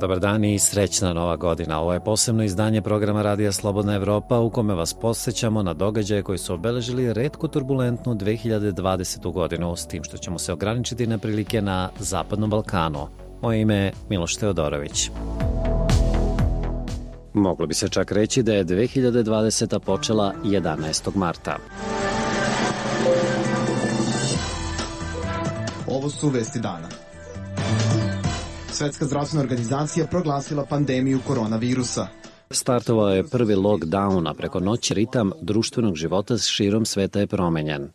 Dobar dan i srećna nova godina. Ovo je posebno izdanje programa Radija Slobodna Evropa u kome vas posjećamo na događaje koji su obeležili redko turbulentnu 2020. godinu s tim što ćemo se ograničiti na prilike na Zapadnom Balkanu. Moje ime je Miloš Teodorović. Moglo bi se čak reći da je 2020. počela 11. marta. Ovo su vesti dana. Svetska zdravstvena organizacija proglasila pandemiju koronavirusa. Startovao je prvi lockdown, a preko noći ritam društvenog života širom sveta je promenjen.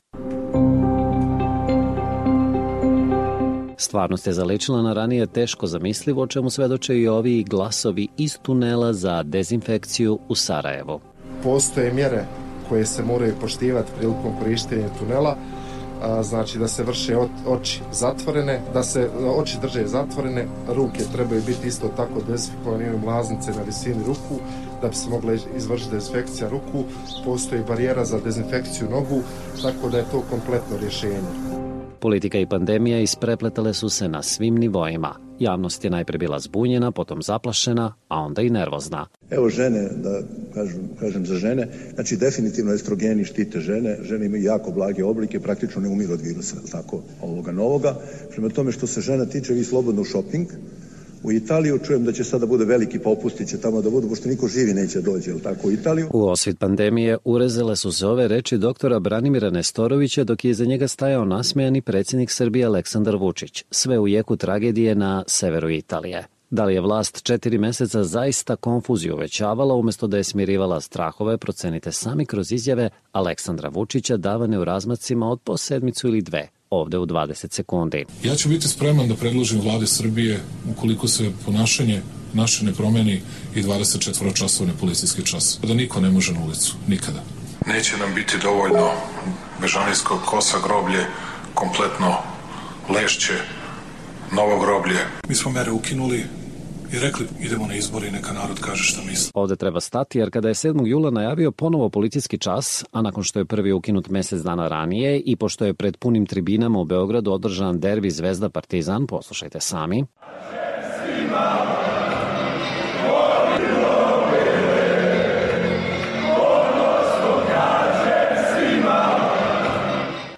Stvarnost je zaličila na ranije teško zamislivo, o čemu svedoče i ovi glasovi iz tunela za dezinfekciju u Sarajevu. Postoje mjere koje se moraju poštivati prilikom korištenja tunela, znači da se vrše oči zatvorene, da se oči drže zatvorene, ruke trebaju biti isto tako dezinfikovane, imaju mlaznice na visini ruku, da bi se mogla izvršiti dezinfekcija ruku, postoji barijera za dezinfekciju nogu, tako da je to kompletno rješenje. Politika i pandemija isprepletale su se na svim nivoima. Javnost je najpre bila zbunjena, potom zaplašena, a onda i nervozna. Evo žene, da kažem, kažem za žene, znači definitivno estrogeni štite žene, žene imaju jako blage oblike, praktično ne umiru od virusa, tako, ovoga novoga. Prema tome što se žena tiče, vi slobodno u shopping, u Italiju. Čujem da će sada bude veliki popustiće tamo da budu, pošto niko živi neće dođe, ili tako, u Italiju. U osvit pandemije urezale su se ove reči doktora Branimira Nestorovića dok je iza njega stajao nasmejani predsjednik Srbije Aleksandar Vučić. Sve u jeku tragedije na severu Italije. Da li je vlast četiri meseca zaista konfuziju uvećavala umesto da je smirivala strahove, procenite sami kroz izjave Aleksandra Vučića davane u razmacima od po sedmicu ili dve ovde u 20 sekundi. Ja ću biti spreman da predložim vlade Srbije ukoliko se ponašanje naše ne promeni i 24 časovne policijski čas. Da niko ne može na ulicu, nikada. Neće nam biti dovoljno Bežanijskog kosa groblje, kompletno lešće, novo groblje. Mi smo mere ukinuli, i rekli idemo na izbore i neka narod kaže šta misli. Ovde treba stati jer kada je 7. jula najavio ponovo policijski čas, a nakon što je prvi ukinut mesec dana ranije i pošto je pred punim tribinama u Beogradu održan derbi Zvezda Partizan, poslušajte sami.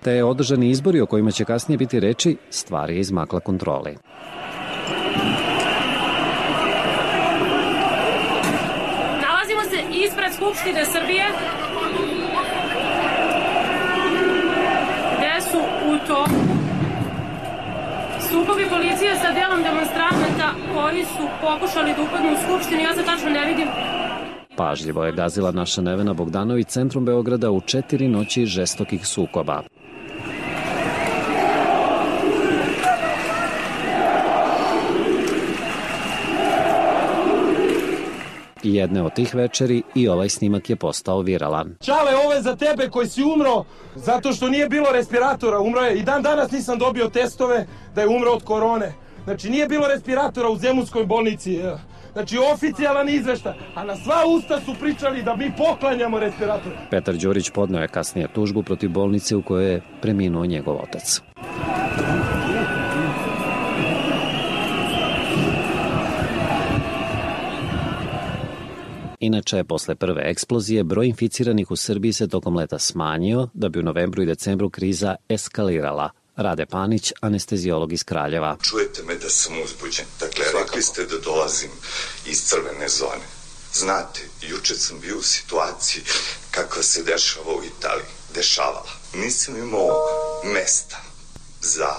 te održani izbori o kojima će kasnije biti reči, stvari je izmakla kontroli. Skupštine Srbije gde su u to sukobi policije sa delom demonstranata koji su pokušali da upadnu u Skupštinu. Ja se tačno ne vidim Pažljivo je gazila naša Nevena Bogdanović centrum Beograda u četiri noći žestokih sukoba. Jedne od tih večeri i ovaj snimak je postao viralan. Čale, ovo je za tebe koji si umro zato što nije bilo respiratora, umro je. I dan danas nisam dobio testove da je umro od korone. Znači nije bilo respiratora u Zemunskoj bolnici. Znači oficijalan izvešta, a na sva usta su pričali da mi poklanjamo respirator. Petar Đurić podneo je kasnije tužbu protiv bolnice u kojoj je preminuo njegov otac. Inače, posle prve eksplozije, broj inficiranih u Srbiji se tokom leta smanjio, da bi u novembru i decembru kriza eskalirala. Rade Panić, anestezijolog iz Kraljeva. Čujete me da sam uzbuđen. Dakle, Svakako. rekli ste da dolazim iz crvene zone. Znate, juče sam bio u situaciji kakva se dešava u Italiji. Dešavala. Nisam imao mesta za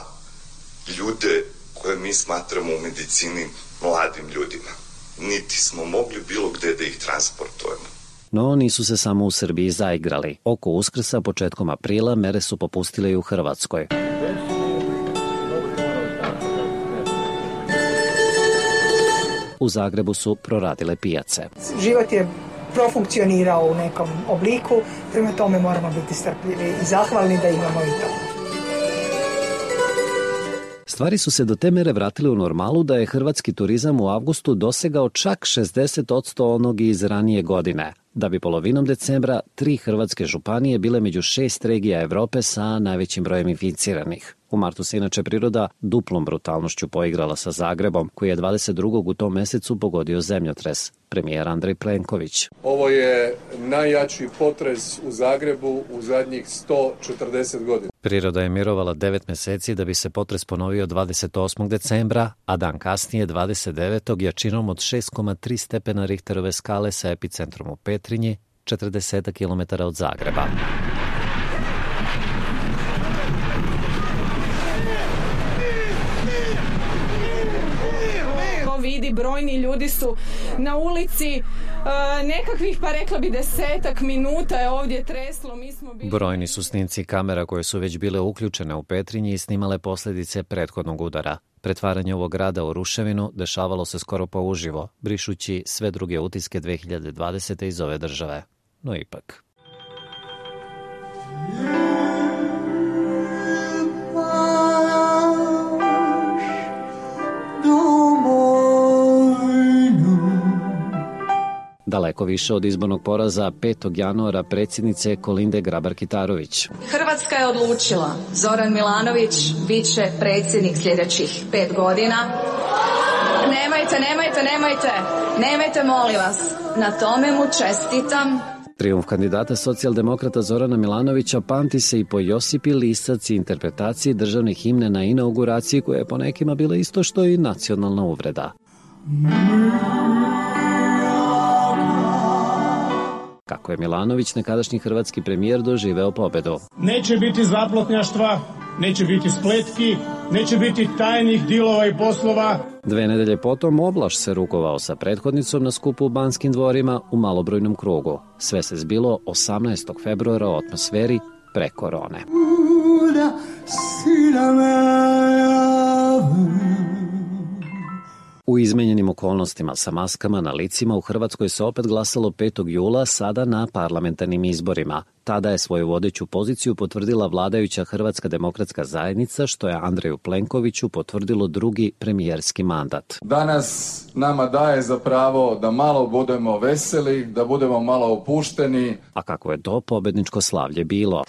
ljude koje mi smatramo u medicini mladim ljudima niti smo mogli bilo gde da ih transportujemo. No, nisu se samo u Srbiji zaigrali. Oko Uskrsa početkom aprila mere su popustile i u Hrvatskoj. U Zagrebu su proradile pijace. Život je profunkcionirao u nekom obliku, prema tome moramo biti strpljivi i zahvalni da imamo i to. Stvari su se do te mere vratile u normalu da je hrvatski turizam u avgustu dosegao čak 60% onog iz ranije godine, da bi polovinom decembra tri hrvatske županije bile među šest regija Evrope sa najvećim brojem inficiranih. U martu se inače priroda duplom brutalnošću poigrala sa Zagrebom, koji je 22. u tom mesecu pogodio zemljotres. Premijer Andrej Plenković. Ovo je najjači potres u Zagrebu u zadnjih 140 godina. Priroda je mirovala 9 meseci da bi se potres ponovio 28. decembra, a dan kasnije 29. jačinom od 6,3 stepena Richterove skale sa epicentrom u Petrinji, 40 km od Zagreba. Brojni ljudi su na ulici, e, nekakvih pa rekla bi desetak minuta je ovdje treslo. Mi smo bili... Brojni su snimci kamera koje su već bile uključene u Petrinji i snimale posledice prethodnog udara. Pretvaranje ovog grada u ruševinu dešavalo se skoro pa uživo, brišući sve druge utiske 2020. iz ove države. No ipak. Daleko više od izbornog poraza 5. januara predsjednice Kolinde Grabar-Kitarović. Hrvatska je odlučila. Zoran Milanović bit će predsjednik sljedećih pet godina. Nemojte, nemojte, nemojte, nemojte molim vas. Na tome mu čestitam. Triumf kandidata socijaldemokrata Zorana Milanovića pamti se i po Josipi Lisac i interpretaciji državnih himne na inauguraciji koja je po nekima bila isto što i nacionalna uvreda. Kako je Milanović, nekadašnji hrvatski premijer, doživeo pobedu. Neće biti zaplotnjaštva, neće biti spletki, neće biti tajnih dilova i poslova. Dve nedelje potom Oblaš se rukovao sa prethodnicom na skupu u Banskim dvorima u malobrojnom krugu. Sve se zbilo 18. februara u atmosferi pre korone. U izmenjenim okolnostima sa maskama na licima u Hrvatskoj se opet glasalo 5. jula sada na parlamentarnim izborima. Tada je svoju vodeću poziciju potvrdila vladajuća Hrvatska demokratska zajednica, što je Andreju Plenkoviću potvrdilo drugi premijerski mandat. Danas nama daje za pravo da malo budemo veseli, da budemo malo opušteni. A kako je to pobedničko slavlje bilo?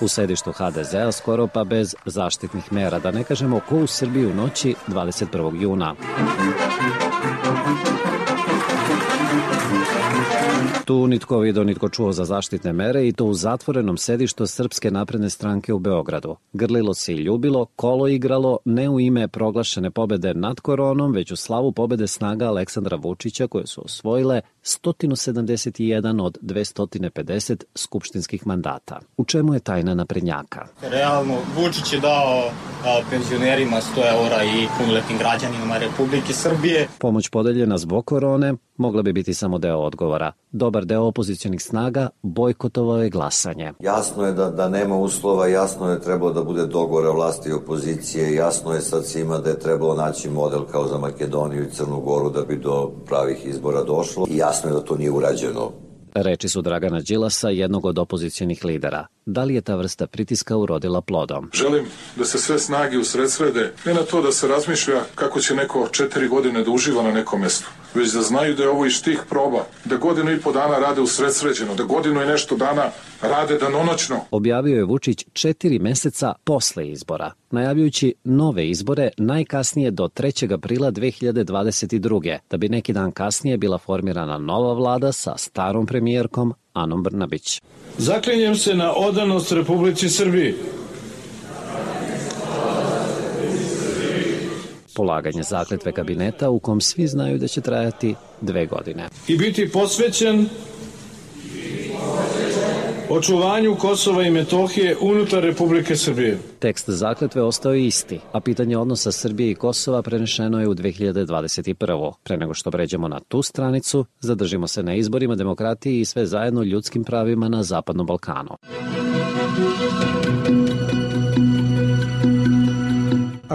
U sedištu HDZ-a skoro pa bez zaštitnih mera, da ne kažemo ko u Srbiji u noći 21. juna. Tu nitko video, nitko čuo za zaštitne mere i to u zatvorenom sedištu Srpske napredne stranke u Beogradu. Grlilo se i ljubilo, kolo igralo ne u ime proglašene pobede nad koronom, već u slavu pobede snaga Aleksandra Vučića koje su osvojile 171 od 250 skupštinskih mandata. U čemu je tajna naprednjaka? Realno, Vučić je dao penzionerima 100 eura i punoletnim građanima Republike Srbije. Pomoć podeljena zbog korone mogla bi biti samo deo odgovora. Dobar deo opozicionih snaga bojkotovao je glasanje. Jasno je da, da nema uslova, jasno je trebalo da bude dogovora vlasti i opozicije, jasno je sad svima da je trebalo naći model kao za Makedoniju i Crnu Goru da bi do pravih izbora došlo i jasno je da to nije urađeno Reči su Dragana Đilasa, jednog od opozicionih lidera. Da li je ta vrsta pritiska urodila plodom? Želim da se sve snage usredsrede ne na to da se razmišlja kako će neko četiri godine da uživa na nekom mestu, već da znaju da je ovo iz tih proba, da godinu i po dana rade usredsređeno, da godinu i nešto dana rade danonoćno. Objavio je Vučić četiri meseca posle izbora, najavljujući nove izbore najkasnije do 3. aprila 2022. da bi neki dan kasnije bila formirana nova vlada sa starom premijerkom Anom Brnabić. Zaklinjem se na odanost Republici Srbiji. Polaganje zakletve kabineta u kom svi znaju da će trajati dve godine. I biti posvećen očuvanju Kosova i Metohije unutar Republike Srbije. Tekst zakletve ostao je isti, a pitanje odnosa Srbije i Kosova prenešeno je u 2021. Pre nego što pređemo na tu stranicu, zadržimo se na izborima, demokratiji i sve zajedno ljudskim pravima na Zapadnom Balkanu.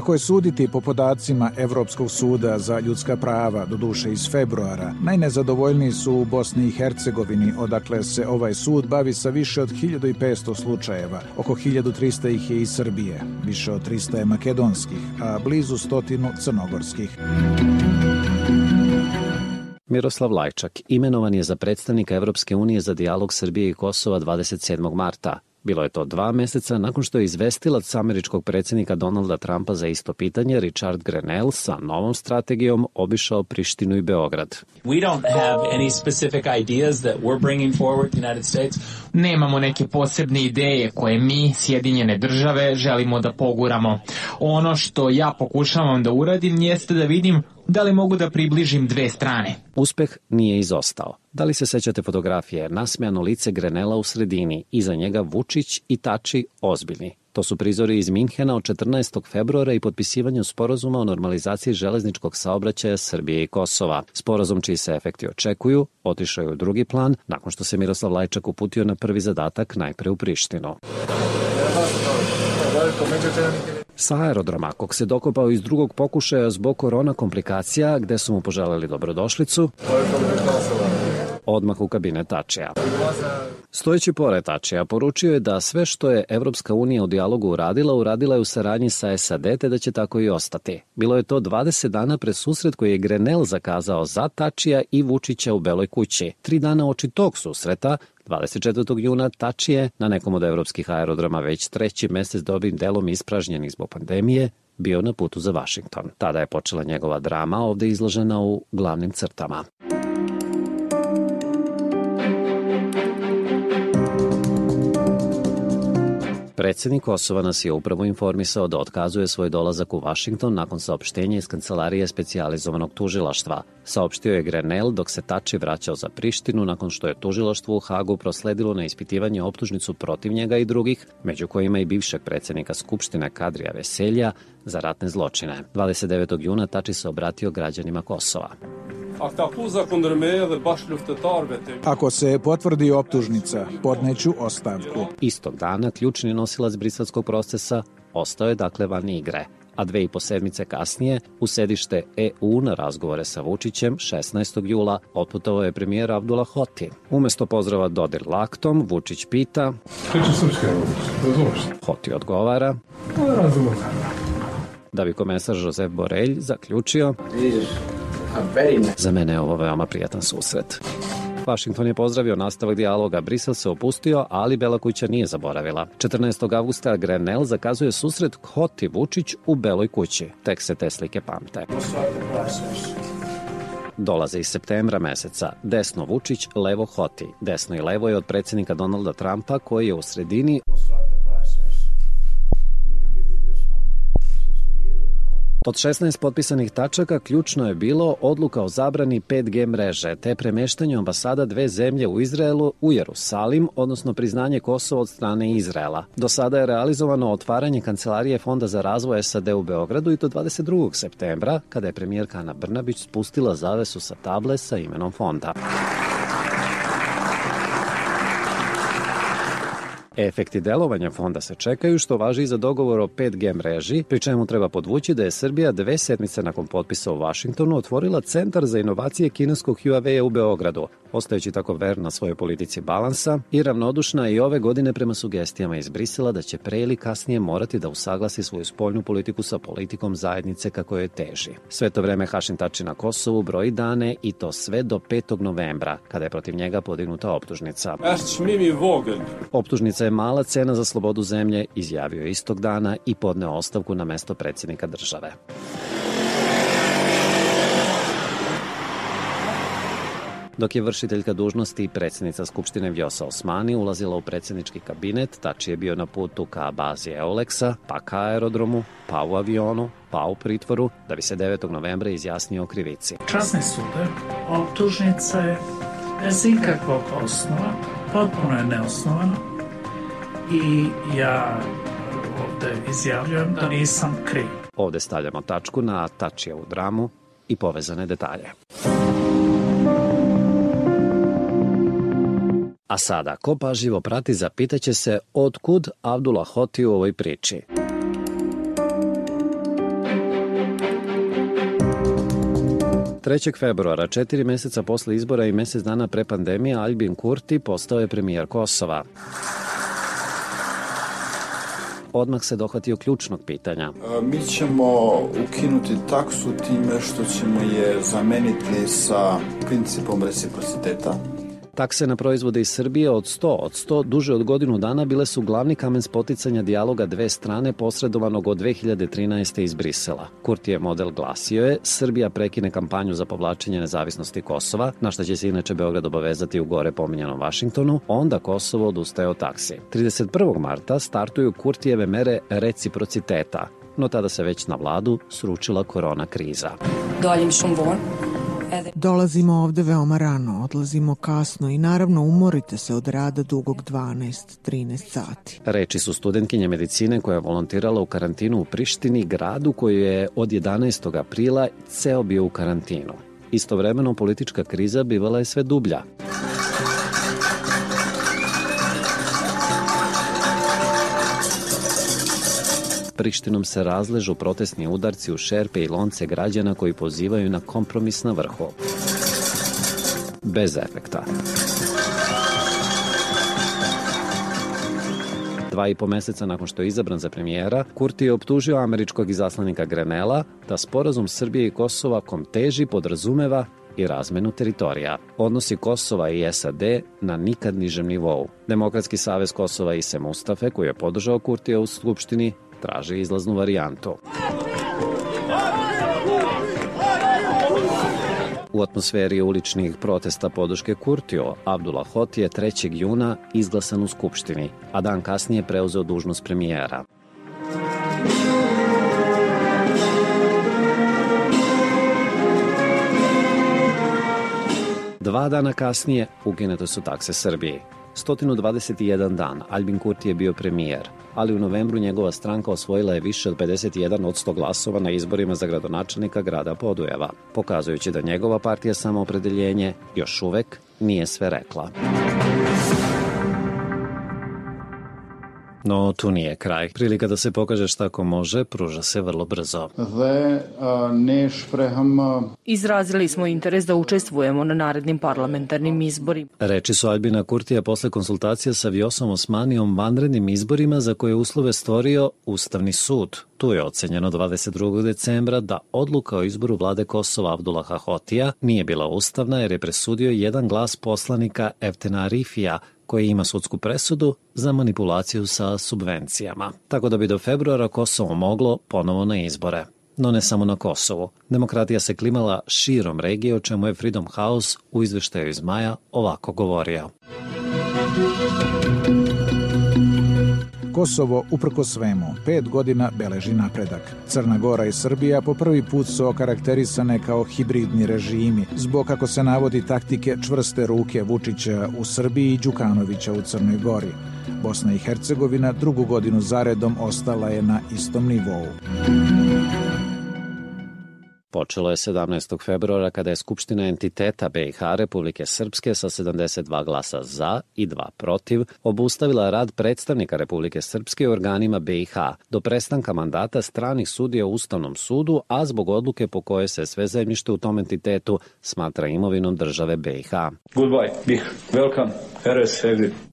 Ako je suditi po podacima Evropskog suda za ljudska prava, do duše iz februara, najnezadovoljniji su u Bosni i Hercegovini, odakle se ovaj sud bavi sa više od 1500 slučajeva. Oko 1300 ih je iz Srbije, više od 300 je makedonskih, a blizu stotinu crnogorskih. Miroslav Lajčak imenovan je za predstavnika Evropske unije za dijalog Srbije i Kosova 27. marta. Bilo je to dva meseca nakon što je izvestilac američkog predsjednika Donalda Trumpa za isto pitanje Richard Grenell sa novom strategijom obišao Prištinu i Beograd. We don't have any specific ideas that we're bringing forward United States. Nemamo neke posebne ideje koje mi, Sjedinjene države, želimo da poguramo. Ono što ja pokušavam da uradim jeste da vidim da li mogu da približim dve strane. Uspeh nije izostao. Da li se sećate fotografije nasmejano lice Grenela u sredini, iza njega Vučić i Tači ozbiljni. To su prizori iz Minhena od 14. februara i potpisivanju sporazuma o normalizaciji železničkog saobraćaja Srbije i Kosova. Sporazum čiji se efekti očekuju otišao je u drugi plan nakon što se Miroslav Lajčak uputio na prvi zadatak najpre u Prištinu. Sa aerodroma, kog se dokopao iz drugog pokušaja zbog korona komplikacija, gde su mu poželeli dobrodošlicu, odmah u kabine Tačija. Stojeći pored Tačija, poručio je da sve što je Evropska unija u dijalogu uradila, uradila je u saradnji sa SAD, te da će tako i ostati. Bilo je to 20 dana pre susret koji je Grenell zakazao za Tačija i Vučića u Beloj kući. Tri dana oči tog susreta 24. juna Tačije na nekom od evropskih aerodroma već treći mesec dobrim delom ispražnjenih zbog pandemije bio na putu za Vašington. Tada je počela njegova drama, ovde izložena u glavnim crtama. Predsednik Kosova nas je upravo informisao da otkazuje svoj dolazak u Vašington nakon saopštenja iz kancelarije specijalizovanog tužilaštva. Saopštio je Grenell dok se Tači vraćao za Prištinu nakon što je tužilaštvo u Hagu prosledilo na ispitivanje optužnicu protiv njega i drugih, među kojima i bivšeg predsednika Skupštine Kadrija Veselja, za ratne zločine. 29. juna Tači se obratio građanima Kosova. Ako se potvrdi optužnica, podneću ostavku. Istog dana ključni nosilac briselskog procesa ostao je dakle van igre a dve i po sedmice kasnije u sedište EU na razgovore sa Vučićem 16. jula otputovao je premijer Abdullah Hoti. Umesto pozdrava Dodir Laktom, Vučić pita Priča srpska, razumeš? Hoti odgovara Razumem. Da bi komesar Josef Borelj zaključio Za mene je ovo veoma prijatan susret. Washington je pozdravio nastavak dijaloga, Brisel se opustio, ali Bela kuća nije zaboravila. 14. avgusta Grenell zakazuje susret Hoti Vučić u Beloj kući. Tek se te slike pamte. Dolaze iz septembra meseca. Desno Vučić, levo Hoti. Desno i levo je od predsjednika Donalda Trumpa koji je u sredini Od 16 potpisanih tačaka ključno je bilo odluka o zabrani 5G mreže te premeštanju ambasada dve zemlje u Izraelu u Jerusalim, odnosno priznanje Kosova od strane Izraela. Do sada je realizovano otvaranje Kancelarije Fonda za razvoj SAD u Beogradu i to 22. septembra, kada je premijerka Ana Brnabić spustila zavesu sa table sa imenom fonda. Efekti delovanja fonda se čekaju, što važi i za dogovor o 5G mreži, pri čemu treba podvući da je Srbija dve sedmice nakon potpisa u Vašingtonu otvorila Centar za inovacije kineskog Huawei u Beogradu, ostajući tako verna svojoj politici balansa i ravnodušna i ove godine prema sugestijama iz Brisela da će pre ili kasnije morati da usaglasi svoju spoljnu politiku sa politikom zajednice kako je teži. Sve to vreme Hašin Tači na Kosovu broji dane i to sve do 5. novembra, kada je protiv njega podignuta optužnica. Optužnica je mala cena za slobodu zemlje, izjavio je istog dana i podneo ostavku na mesto predsjednika države. Dok je vršiteljka dužnosti i predsjednica Skupštine Vjosa Osmani ulazila u predsjednički kabinet, Tači je bio na putu ka bazi Euleksa, pa ka aerodromu, pa u avionu, pa u pritvoru, da bi se 9. novembra izjasnio o krivici. Časni sude, optužnica je bez ikakvog osnova, potpuno je neosnovano i ja ovde izjavljujem da nisam kriv. Ovde stavljamo tačku na Tačijevu dramu i povezane detalje. A sada, ko pažljivo prati, zapitaće se otkud Abdullah Hoti u ovoj priči. Trećeg februara, četiri meseca posle izbora i mesec dana pre pandemije, Albin Kurti postao je premijer Kosova. Odmah se dohvatio ključnog pitanja. Mi ćemo ukinuti taksu time što ćemo je zameniti sa principom reciprociteta. Takse na proizvode iz Srbije od 100 od 100 duže od godinu dana bile su glavni kamen spoticanja dijaloga dve strane posredovanog od 2013. iz Brisela. Kurtijev model glasio je Srbija prekine kampanju za povlačenje nezavisnosti Kosova, na što će se inače Beograd obavezati u gore pominjanom Vašingtonu, onda Kosovo odustaje od taksi. 31. marta startuju Kurtijeve mere reciprociteta, no tada se već na vladu sručila korona kriza. Doljim šumbon, Dolazimo ovde veoma rano, odlazimo kasno i naravno umorite se od rada dugog 12-13 sati. Reči su studentkinje medicine koja je volontirala u karantinu u Prištini, gradu koji je od 11. aprila ceo bio u karantinu. Istovremeno politička kriza bivala je sve dublja. Prištinom se razležu protestni udarci u šerpe i lonce građana koji pozivaju na kompromis na vrhu. Bez efekta. Dva i po meseca nakon što je izabran za premijera, Kurti je optužio američkog izaslanika Grenela da sporazum Srbije i Kosova kom teži podrazumeva i razmenu teritorija. Odnosi Kosova i SAD na nikad nižem nivou. Demokratski savez Kosova i Se Mustafe, koji je podržao Kurtija u Skupštini, traži izlaznu varijantu. U atmosferi uličnih protesta podrške Kurtio, Abdullah Hoti je 3. juna izglasan u Skupštini, a dan kasnije preuzeo dužnost premijera. Dva dana kasnije ukinete su takse Srbiji. 121 dan Albin Kurti je bio premijer, ali u novembru njegova stranka osvojila je više od 51 od 100 glasova na izborima za gradonačelnika grada Podujeva, pokazujući da njegova partija samoopredeljenje još uvek nije sve rekla. No, tu nije kraj. Prilika da se pokaže šta ko može, pruža se vrlo brzo. Izrazili smo interes da učestvujemo na narednim parlamentarnim izborima. Reči su Albina Kurtija posle konsultacija sa Vjosom Osmanijom vanrednim izborima za koje uslove stvorio Ustavni sud. Tu je ocenjeno 22. decembra da odluka o izboru vlade Kosova Abdullaha Hotija nije bila ustavna jer je presudio jedan glas poslanika Eftena Arifija, koji ima sudsku presudu za manipulaciju sa subvencijama. Tako da bi do februara Kosovo moglo ponovo na izbore. No ne samo na Kosovu. Demokratija se klimala širom regije, o čemu je Freedom House u izveštaju iz maja ovako govorio. Kosovo, uprko svemu, pet godina beleži napredak. Crna Gora i Srbija po prvi put su okarakterisane kao hibridni režimi, zbog kako se navodi taktike čvrste ruke Vučića u Srbiji i Đukanovića u Crnoj Gori. Bosna i Hercegovina drugu godinu zaredom ostala je na istom nivou. Počelo je 17. februara kada je Skupština entiteta BiH Republike Srpske sa 72 glasa za i 2 protiv obustavila rad predstavnika Republike Srpske u organima BiH do prestanka mandata stranih sudija u Ustavnom sudu, a zbog odluke po kojoj se sve zemljište u tom entitetu smatra imovinom države BiH. Goodbye. Welcome. RS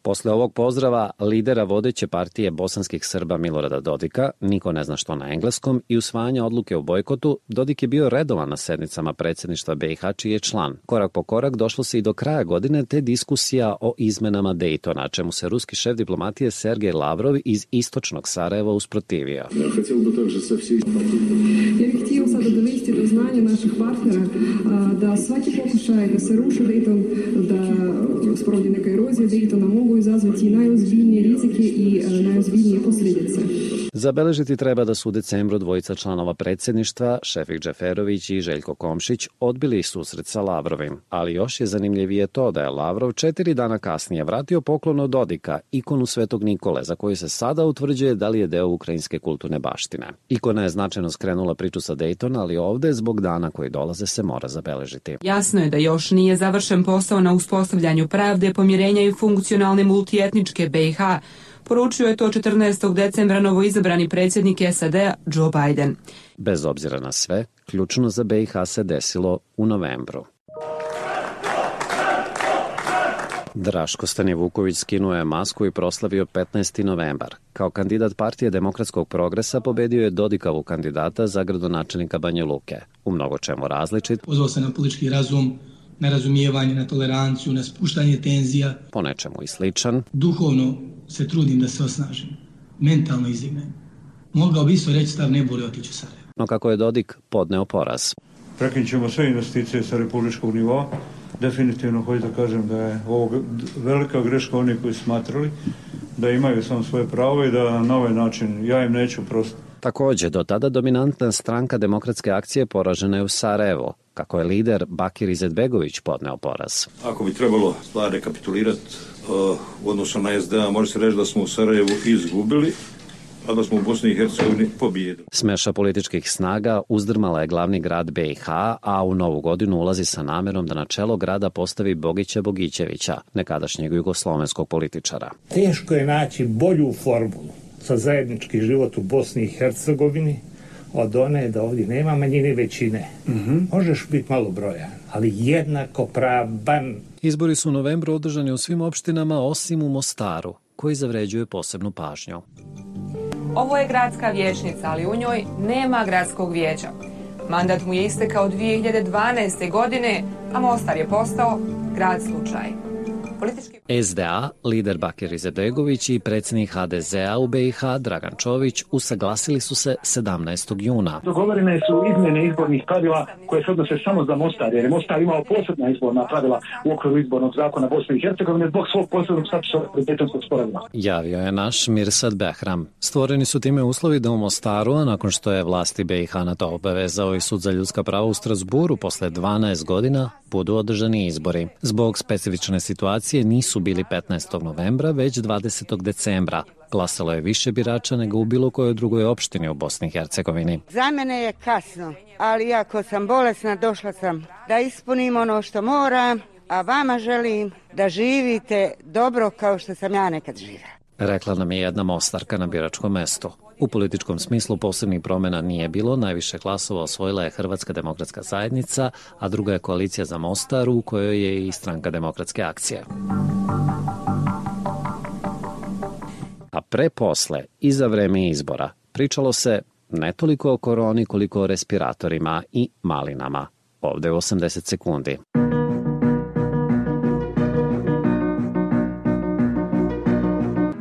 Posle ovog pozdrava lidera vodeće partije bosanskih Srba Milorada Dodika, niko ne zna što na engleskom, i usvajanja odluke o bojkotu, Dodik je bio redovan na sednicama predsedništva BiH čiji je član. Korak po korak došlo se i do kraja godine te diskusija o izmenama Dejtona, čemu se ruski šef diplomatije Sergej Lavrov iz istočnog Sarajeva usprotivio. Ja bih htio sada dovesti do znanja naših partnera da svaki pokušaj da se ruši Dejton, da sprovodi neka erozija Dejtona mogu izazvati najozbiljnije rizike i najozbiljnije posljedice. Zabeležiti treba da su u decembru dvojica članova predsedništva, Šefik Džeferović i Željko Komšić, odbili susret sa Lavrovim. Ali još je zanimljivije to da je Lavrov četiri dana kasnije vratio poklon od Dodika, ikonu Svetog Nikole, za koju se sada utvrđuje da li je deo ukrajinske kulturne baštine. Ikona je značajno skrenula priču sa Daytona, ali ovde zbog dana koji dolaze se mora zabeležiti. Jasno je da još nije završen posao na uspostavljanju pravde, pomirenja i funkcionalne multietničke BiH, Poručio je to 14. decembra novoizabrani predsjednik SAD-a Joe Biden. Bez obzira na sve, ključno za BiH se desilo u novembru. Draško Stanivuković skinuo je masku i proslavio 15. novembar. Kao kandidat partije demokratskog progresa pobedio je Dodikavu kandidata za gradonačelnika Banja Luke. U mnogo čemu različit. Pozvao se na politički razum, na razumijevanje, na toleranciju, na spuštanje tenzija. Po nečemu i sličan. Duhovno se trudim da se osnažim, mentalno izdignem. Mogao bi isto reći stav ne boli otići u Sarajevo. No kako je Dodik podneo poraz. Prekinut ćemo sve investicije sa republičkog nivoa. Definitivno hoću da kažem da je ovo velika greška oni koji smatrali da imaju samo svoje pravo i da na ovaj način ja im neću prostiti. Takođe, do tada dominantna stranka demokratske akcije poražena je u Sarajevo, kako je lider Bakir Izetbegović podneo poraz. Ako bi trebalo stvar rekapitulirati uh, u odnosu na SDA, može se reći da smo u Sarajevu izgubili, a da smo u Bosni i Hercegovini pobijedili. Smeša političkih snaga uzdrmala je glavni grad BiH, a u novu godinu ulazi sa namerom da na čelo grada postavi Bogića Bogićevića, nekadašnjeg jugoslovenskog političara. Teško je naći bolju formulu za zajednički život u Bosni i Hercegovini od one da ovdje nema manjine većine. Mm -hmm. Možeš biti malo brojan, ali jednako pravan. Izbori su u novembru održani u svim opštinama osim u Mostaru, koji zavređuje posebnu pažnju. Ovo je gradska vječnica, ali u njoj nema gradskog vijeća. Mandat mu je istekao 2012. godine, a Mostar je postao grad slučaj. Politički... SDA, lider Bakir Izetbegović i predsjednik HDZ-a u BiH Dragan Čović usaglasili su se 17. juna. Dogovorene su izmjene izbornih pravila koje se odnose samo za Mostar, jer je Mostar imao posebna izborna pravila u okviru izbornog zakona Bosne i Hercegovine zbog svog posebnog statusa Dejtonskog sporazuma. Javio je naš Mirsad Behram. Stvoreni su time uslovi da u Mostaru, a nakon što je vlasti BiH na to obavezao i sud za ljudska prava u Strasburu posle 12 godina, budu održani izbori. Zbog specifične situacije nisu bili 15. novembra, već 20. decembra. Glasalo je više birača nego u bilo kojoj drugoj opštini u Bosni i Hercegovini. Za mene je kasno, ali ako sam bolesna, došla sam da ispunim ono što moram, a vama želim da živite dobro kao što sam ja nekad živela. Rekla nam je jedna mostarka na biračkom mestu. U političkom smislu posebnih promjena nije bilo, najviše glasova osvojila je Hrvatska demokratska zajednica, a druga je koalicija za Mostar u kojoj je i stranka demokratske akcije. A pre posle i za vreme izbora pričalo se ne toliko o koroni koliko o respiratorima i malinama. Ovde u 80 sekundi.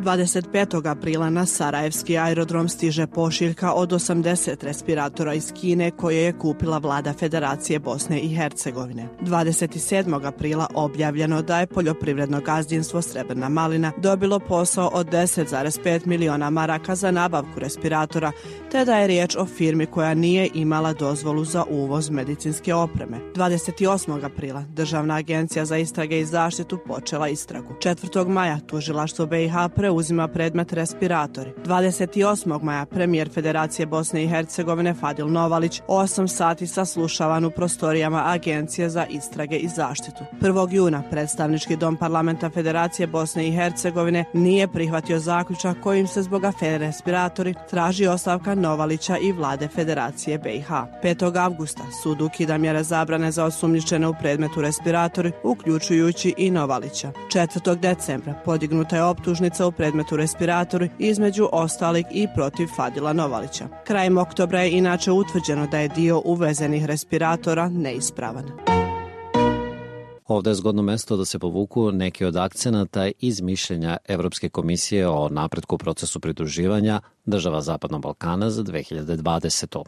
25. aprila na Sarajevski aerodrom stiže pošiljka od 80 respiratora iz Kine koje je kupila vlada Federacije Bosne i Hercegovine. 27. aprila objavljeno da je poljoprivredno gazdinstvo Srebrna Malina dobilo posao od 10,5 miliona maraka za nabavku respiratora, te da je riječ o firmi koja nije imala dozvolu za uvoz medicinske opreme. 28. aprila Državna agencija za istrage i zaštitu počela istragu. 4. maja tužilaštvo BiH preuzelo uzima predmet respiratori. 28. maja premijer Federacije Bosne i Hercegovine Fadil Novalić 8 sati saslušavan u prostorijama Agencije za istrage i zaštitu. 1. juna predstavnički dom parlamenta Federacije Bosne i Hercegovine nije prihvatio zaključak kojim se zbog afere respiratori traži ostavka Novalića i vlade Federacije BiH. 5. avgusta sud ukida mjere zabrane za osumnjičene u predmetu respiratori, uključujući i Novalića. 4. decembra podignuta je optužnica u predmetu predmetu respirator između ostalih i protiv Fadila Novalića. Krajem oktobra je inače utvrđeno da je dio uvezenih respiratora neispravan. Ovde je zgodno mesto da se povuku neki od akcenata iz mišljenja Evropske komisije o napretku procesu pridruživanja država Zapadnog Balkana za 2020.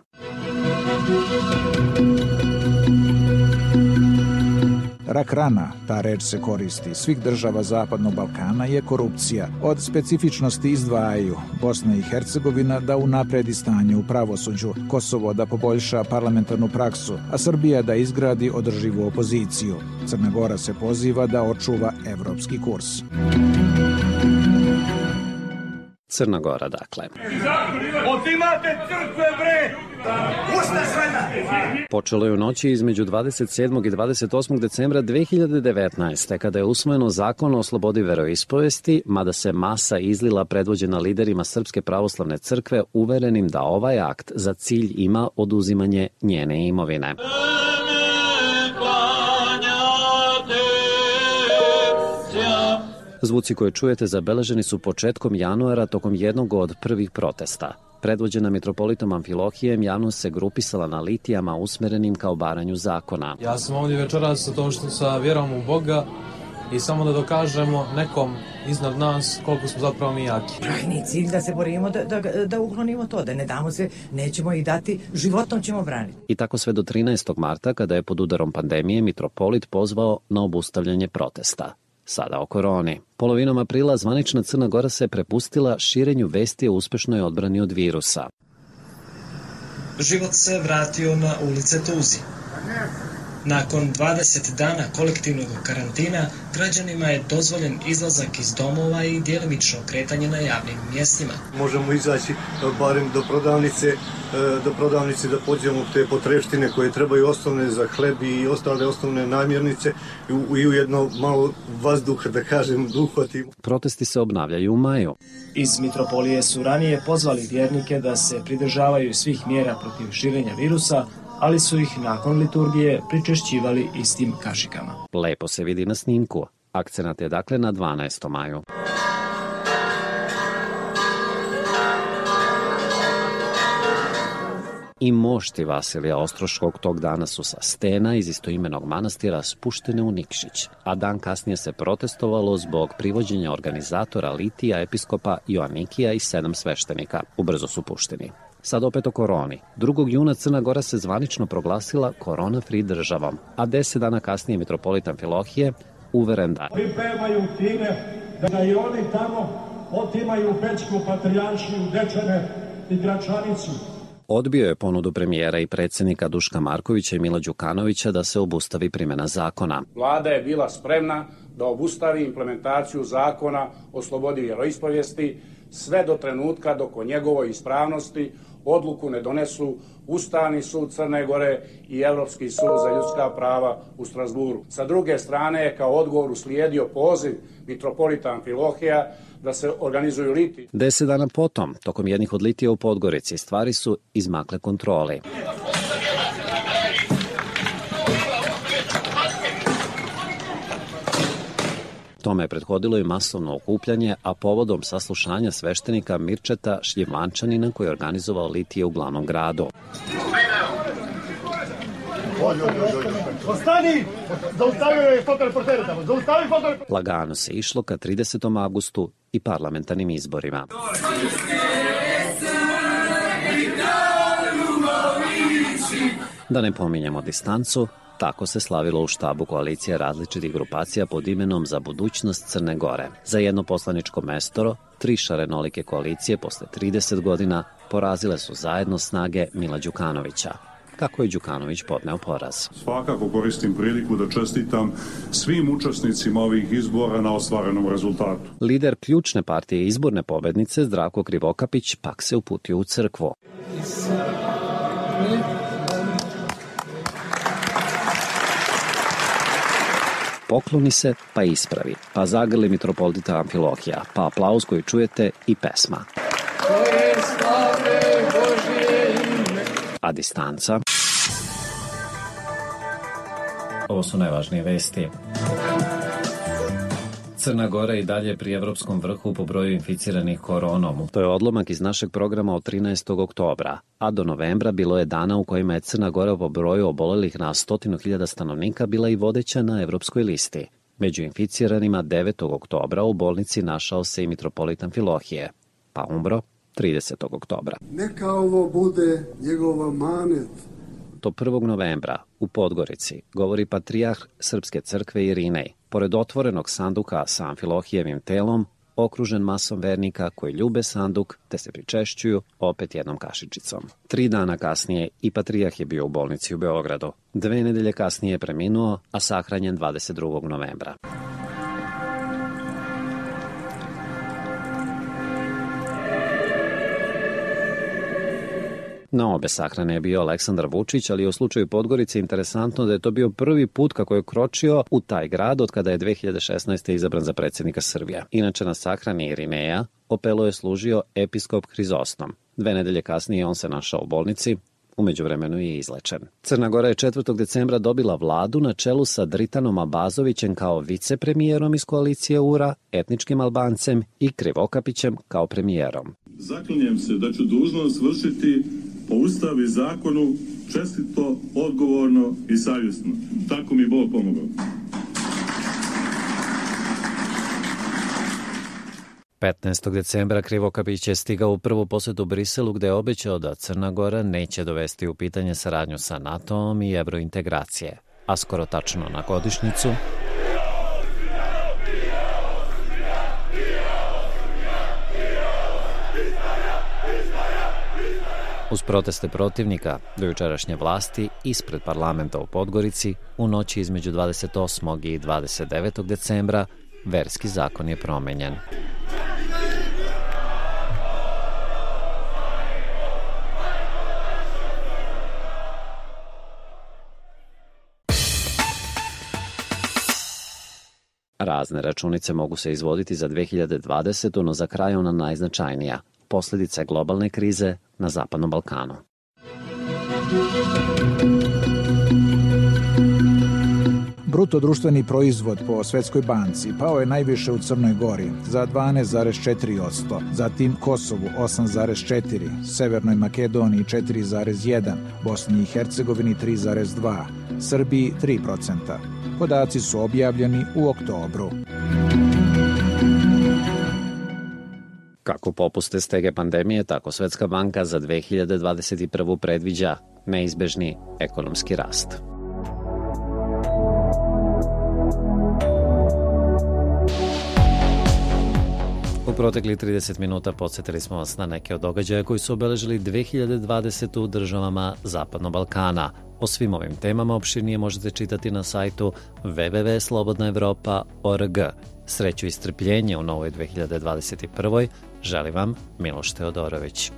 Rak rana, ta reč se koristi, svih država Zapadnog Balkana je korupcija. Od specifičnosti izdvajaju Bosna i Hercegovina da unapredi stanje u pravosuđu, Kosovo da poboljša parlamentarnu praksu, a Srbija da izgradi održivu opoziciju. Crna Gora se poziva da očuva evropski kurs. Crna Gora, dakle. Otimate crkve, bre! Počelo je u noći između 27. i 28. decembra 2019. kada je usvojeno zakon o slobodi veroispovesti, mada se masa izlila predvođena liderima Srpske pravoslavne crkve uverenim da ovaj akt za cilj ima oduzimanje njene imovine. Yeah. Zvuci koje čujete zabeleženi su početkom januara tokom jednog od prvih protesta. Predvođena mitropolitom Amfilohijem, javnost se grupisala na litijama usmerenim kao baranju zakona. Ja sam ovdje večeras sa to što sa vjerom u Boga i samo da dokažemo nekom iznad nas koliko smo zapravo mi jaki. Krajni cilj da se borimo da, da, da uklonimo to, da ne damo se, nećemo ih dati, životom ćemo braniti. I tako sve do 13. marta, kada je pod udarom pandemije, mitropolit pozvao na obustavljanje protesta. Sada o koroni. Polovinom aprila zvanična Crna Gora se prepustila širenju vesti o uspešnoj odbrani od virusa. Život se vratio na ulice Tuzi. Nakon 20 dana kolektivnog karantina, građanima je dozvoljen izlazak iz domova i djelimično kretanje na javnim mjestima. Možemo izaći barem do prodavnice, do prodavnice da pođemo te potreštine koje trebaju osnovne za hleb i ostale osnovne namirnice i ujedno malo vazduha, da kažem, duhvatimo. Protesti se obnavljaju u maju. Iz Mitropolije su ranije pozvali vjernike da se pridržavaju svih mjera protiv širenja virusa, ali su ih nakon liturgije pričešćivali istim kašikama. Lepo se vidi na snimku. Akcenat je dakle na 12. maju. I mošti Vasilija Ostroškog tog dana su sa stena iz istoimenog manastira spuštene u Nikšić, a dan kasnije se protestovalo zbog privođenja organizatora Litija, episkopa Joannikija i sedam sveštenika. Ubrzo su pušteni. Sad opet o koroni. 2. juna Crna Gora se zvanično proglasila korona-free državom, a deset dana kasnije mitropolitan Filohije uveren da... Pripremaju time da i oni tamo otimaju Bečku patrijaršiju, Dečane i Gračanicu. Odbio je ponudu premijera i predsjednika Duška Markovića i Mila Đukanovića da se obustavi primjena zakona. Vlada je bila spremna da obustavi implementaciju zakona o slobodi vjeroispovijesti sve do trenutka dok o njegovoj ispravnosti odluku ne donesu Ustavni sud Crne Gore i Evropski sud za ljudska prava u Strasburu. Sa druge strane, kao odgovor uslijedio poziv mitropolita Amfilohija da se organizuju liti. Deset dana potom, tokom jednih od litija u Podgorici, stvari su izmakle kontroli. Tome je prethodilo i masovno okupljanje, a povodom saslušanja sveštenika Mirčeta Šljivančanina koji je organizovao litije u glavnom gradu. Ostani! Fotoreportere tamo! Zaustavi fotoreportere! Lagano se išlo ka 30. avgustu i parlamentarnim izborima. Da ne pominjemo distancu, Tako se slavilo u štabu koalicije različitih grupacija pod imenom za budućnost Crne Gore. Za jedno poslaničko mestoro, tri šarenolike koalicije posle 30 godina porazile su zajedno snage Mila Đukanovića. Kako je Đukanović podneo poraz? Svakako koristim priliku da čestitam svim učesnicima ovih izbora na ostvarenom rezultatu. Lider ključne partije izborne pobednice Zdravko Krivokapić pak se uputio u crkvu. Pokloni se, pa ispravi, pa zagrli mitropolita Amfilohija, pa aplauz koji čujete i pesma. A distanca? Ovo su najvažnije vesti. Crna Gora i dalje pri evropskom vrhu po broju inficiranih koronom. To je odlomak iz našeg programa od 13. oktobra, a do novembra bilo je dana u kojima je Crna Gora po broju obolelih na 100.000 stanovnika bila i vodeća na evropskoj listi. Među inficiranima 9. oktobra u bolnici našao se i mitropolitan Filohije, pa umro 30. oktobra. Neka ovo bude njegova manet. To 1. novembra u Podgorici govori patrijah Srpske crkve Irinej, pored otvorenog sanduka sa Amfilohijevim telom, okružen masom vernika koji ljube sanduk te se pričešćuju opet jednom kašičicom. Tri dana kasnije i Patrijah je bio u bolnici u Beogradu. Dve nedelje kasnije je preminuo, a sahranjen 22. novembra. Na obe sahrane je bio Aleksandar Vučić, ali u slučaju Podgorice interesantno da je to bio prvi put kako je kročio u taj grad od kada je 2016. izabran za predsjednika Srbija. Inače na sahrani Irineja Opelo je služio episkop Hrizostom. Dve nedelje kasnije on se našao u bolnici, Umeđu vremenu je izlečen. Crna Gora je 4. decembra dobila vladu na čelu sa Dritanom Abazovićem kao vicepremijerom iz koalicije URA, etničkim Albancem i Krivokapićem kao premijerom. Zaklinjem se da ću dužnost vršiti po ustavu i zakonu čestito, odgovorno i savjesno. Tako mi Bog pomogao. 15. decembra Krivokapić je stigao u prvu posetu Briselu gde je obećao da Crna Gora neće dovesti u pitanje saradnju sa NATO-om i evrointegracije, a skoro tačno na godišnicu Uz proteste protivnika do jučerašnje vlasti ispred parlamenta u Podgorici u noći između 28. i 29. decembra verski zakon je promenjen. Razne računice mogu se izvoditi za 2020. no za kraj ona najznačajnija – posledice globalne krize na Zapadnom Balkanu. Bruto društveni proizvod po Svetskoj banci pao je najviše u Crnoj Gori za 12,4%, zatim Kosovu 8,4%, Severnoj Makedoniji 4,1%, Bosni i Hercegovini 3,2%, Srbiji 3%. Podaci su objavljeni u oktobru. Kako popuste stege pandemije, tako Svetska banka za 2021. predviđa neizbežni ekonomski rast. U protekli 30 minuta podsjetili smo vas na neke od događaja koji su obeležili 2020. u državama Zapadnog Balkana. O svim ovim temama opširnije možete čitati na sajtu www.slobodnaevropa.org. Sreću i strpljenje u novoj 2021. Želim vam Miloš Teodorović.